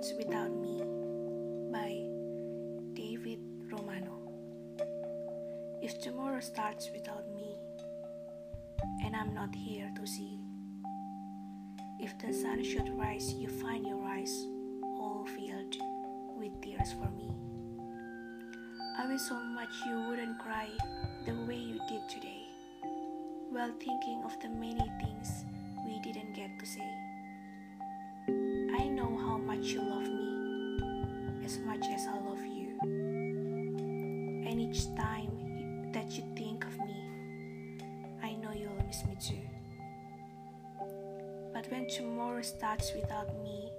Words Without Me by David Romano. If tomorrow starts without me, and I'm not here to see, if the sun should rise, you find your eyes all filled with tears for me. I wish so much you wouldn't cry the way you did today, while thinking of the many things we didn't get to say. Much you love me, as much as I love you. And each time that you think of me, I know you'll miss me too. But when tomorrow starts without me,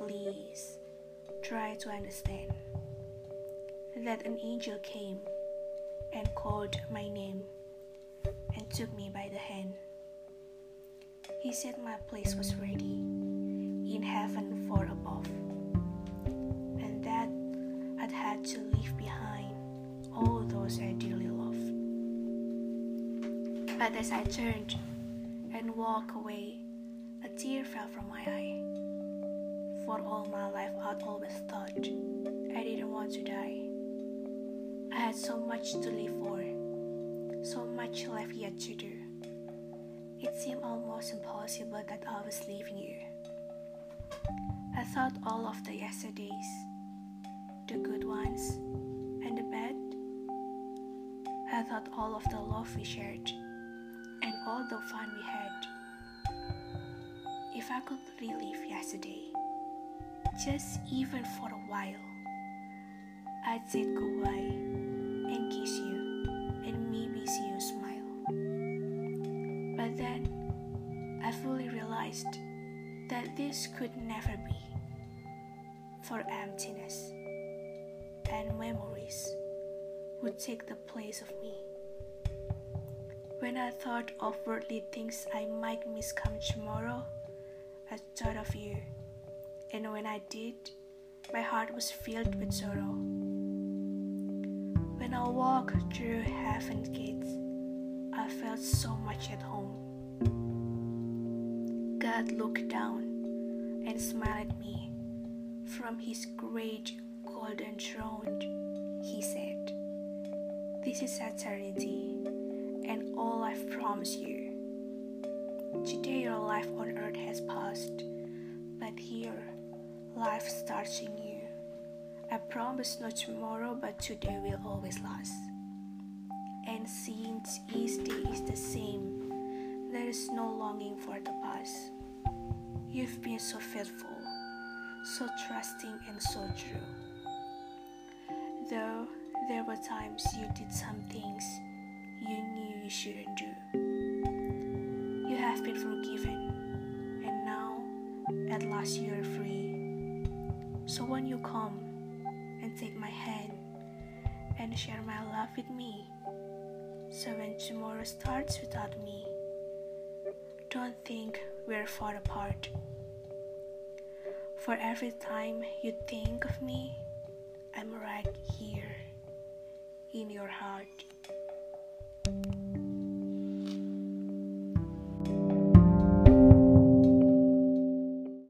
please try to understand that an angel came and called my name and took me by the hand. He said my place was ready those I dearly loved. But as I turned and walked away, a tear fell from my eye. For all my life, I'd always thought I didn't want to die. I had so much to live for, so much left yet to do. It seemed almost impossible that I was leaving you. I thought all of the yesterdays, the good ones thought all of the love we shared and all the fun we had. If I could relive yesterday, just even for a while, I'd say goodbye and kiss you and maybe see you smile. But then I fully realized that this could never be for emptiness and memories would take the place of me. When I thought of worldly things I might miss come tomorrow, I thought of you. And when I did, my heart was filled with sorrow. When I walked through heaven's gates, I felt so much at home. God looked down and smiled at me from his great golden throne. He said, This is eternity and all I've promised you. Today, your life on earth has passed, but here, life starts in you. I promise no tomorrow, but today will always last. And since each day is the same, there is no longing for the past. You've been so faithful, so trusting, and so true. Though there were times you did some things you knew you shouldn't do. You have been forgiven, and now at last you are free. So when you come and take my hand and share my love with me, so when tomorrow starts without me, don't think we're far apart. For every time you think of me, in your heart.